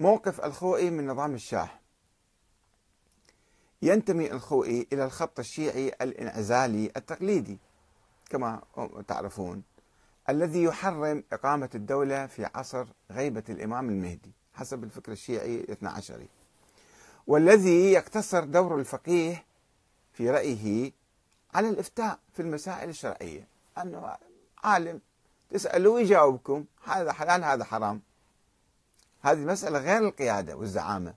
موقف الخوئي من نظام الشاه. ينتمي الخوئي إلى الخط الشيعي الإنعزالي التقليدي كما تعرفون الذي يحرم إقامة الدولة في عصر غيبة الإمام المهدي حسب الفكر الشيعي الاثنى عشري. والذي يقتصر دور الفقيه في رأيه على الإفتاء في المسائل الشرعية. أنه عالم تسألوا يجاوبكم هذا حلال هذا حرام. هذه مسألة غير القيادة والزعامة.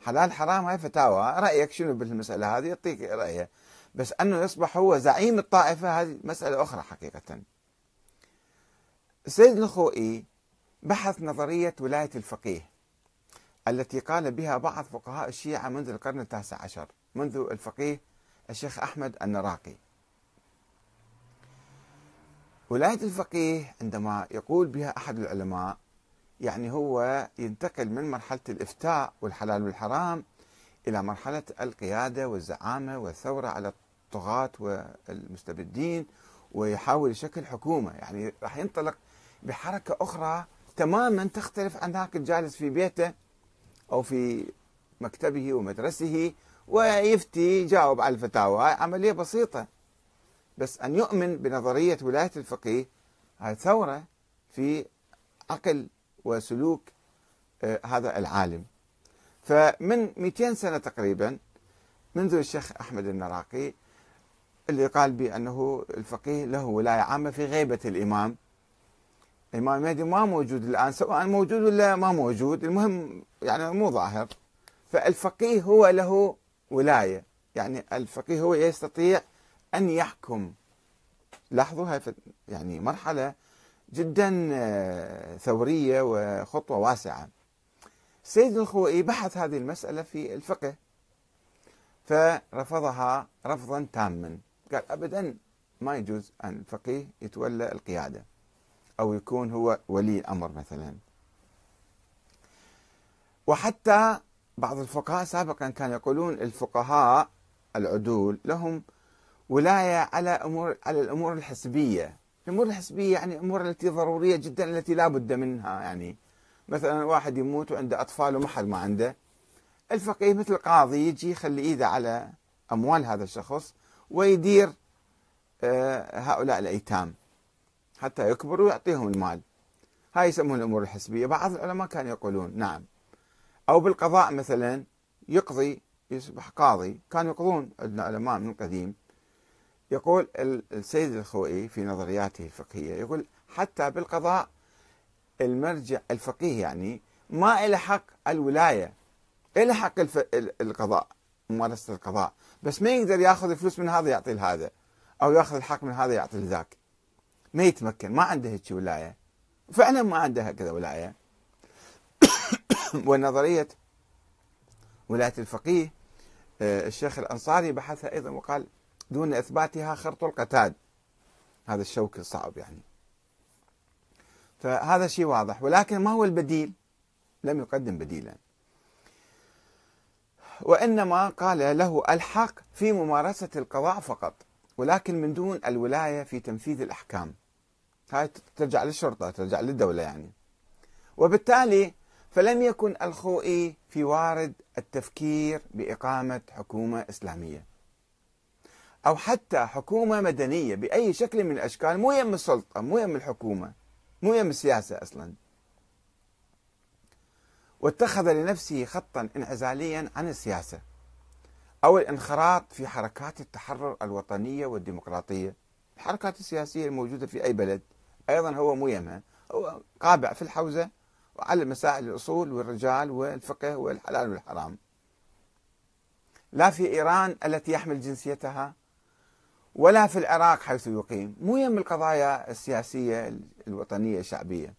حلال حرام هاي فتاوى. رأيك شنو بالمسألة هذه؟ يعطيك رأيه. بس أنه يصبح هو زعيم الطائفة هذه مسألة أخرى حقيقة. السيد الخوئي بحث نظرية ولاية الفقيه التي قال بها بعض فقهاء الشيعة منذ القرن التاسع عشر منذ الفقيه الشيخ أحمد النراقي. ولاية الفقيه عندما يقول بها أحد العلماء يعني هو ينتقل من مرحلة الإفتاء والحلال والحرام إلى مرحلة القيادة والزعامة والثورة على الطغاة والمستبدين ويحاول يشكل حكومة. يعني راح ينطلق بحركة أخرى تماما تختلف عن ذاك الجالس في بيته أو في مكتبه ومدرسه ويفتي يجاوب على الفتاوى. عملية بسيطة. بس أن يؤمن بنظرية ولاية الفقيه هاي ثورة في عقل وسلوك آه، هذا العالم. فمن 200 سنة تقريبا منذ الشيخ أحمد النراقي اللي قال بأنه الفقيه له ولاية عامة في غيبة الإمام. الإمام المهدي ما موجود الآن سواء موجود ولا ما موجود المهم يعني مو ظاهر. فالفقيه هو له ولاية يعني الفقيه هو يستطيع أن يحكم. لاحظوا هاي يعني مرحلة جدا آه، ثورية وخطوة واسعة. السيد الخوئي بحث هذه المسألة في الفقه فرفضها رفضا تاما. قال أبدا ما يجوز أن الفقيه يتولى القيادة أو يكون هو ولي الأمر مثلا. وحتى بعض الفقهاء سابقا كانوا يقولون الفقهاء العدول لهم ولاية على أمور على الأمور الحسبية. الأمور الحسبية يعني الأمور التي ضرورية جدا التي لا بد منها يعني مثلا واحد يموت وعنده أطفال وما حد ما عنده. الفقيه مثل قاضي يجي يخلي إيده على أموال هذا الشخص ويدير آه، هؤلاء الأيتام حتى يكبروا ويعطيهم المال. هاي يسمون الأمور الحسبية. بعض العلماء كانوا يقولون نعم. أو بالقضاء مثلا يقضي يصبح قاضي. كانوا يقضون عندنا علماء من القديم يقول السيد الخوئي في نظرياته الفقهية يقول حتى بالقضاء المرجع الفقيه يعني ما له حق الولاية له حق القضاء ممارسة القضاء. بس ما يقدر ياخذ الفلوس من هذا يعطي لهذا أو ياخذ الحق من هذا يعطي لذاك. ما يتمكن ما عنده هيك ولاية. فعلا ما عنده هكذا ولاية. ونظرية ولاية الفقيه آه، الشيخ الأنصاري بحثها أيضا وقال دون إثباتها خرط القتاد هذا الشوك الصعب يعني. فهذا شيء واضح. ولكن ما هو البديل؟ لم يقدم بديلا. وإنما قال له ألحق في ممارسة القضاء فقط ولكن من دون الولاية في تنفيذ الأحكام. هاي ترجع للشرطة ترجع للدولة يعني. وبالتالي فلم يكن الخوئي في وارد التفكير بإقامة حكومة إسلامية. أو حتى حكومة مدنية بأي شكل من الأشكال مو يم السلطة مو يم الحكومة مو يم السياسة أصلا. واتخذ لنفسه خطا انعزاليا عن السياسة أو الانخراط في حركات التحرر الوطنية والديمقراطية. الحركات السياسية الموجودة في أي بلد أيضا هو مو يمها هو قابع في الحوزة وعلى مسائل الأصول والرجال والفقه والحلال والحرام. لا في إيران التي يحمل جنسيتها ولا في العراق حيث يقيم. مو يم القضايا السياسية الوطنية الشعبية.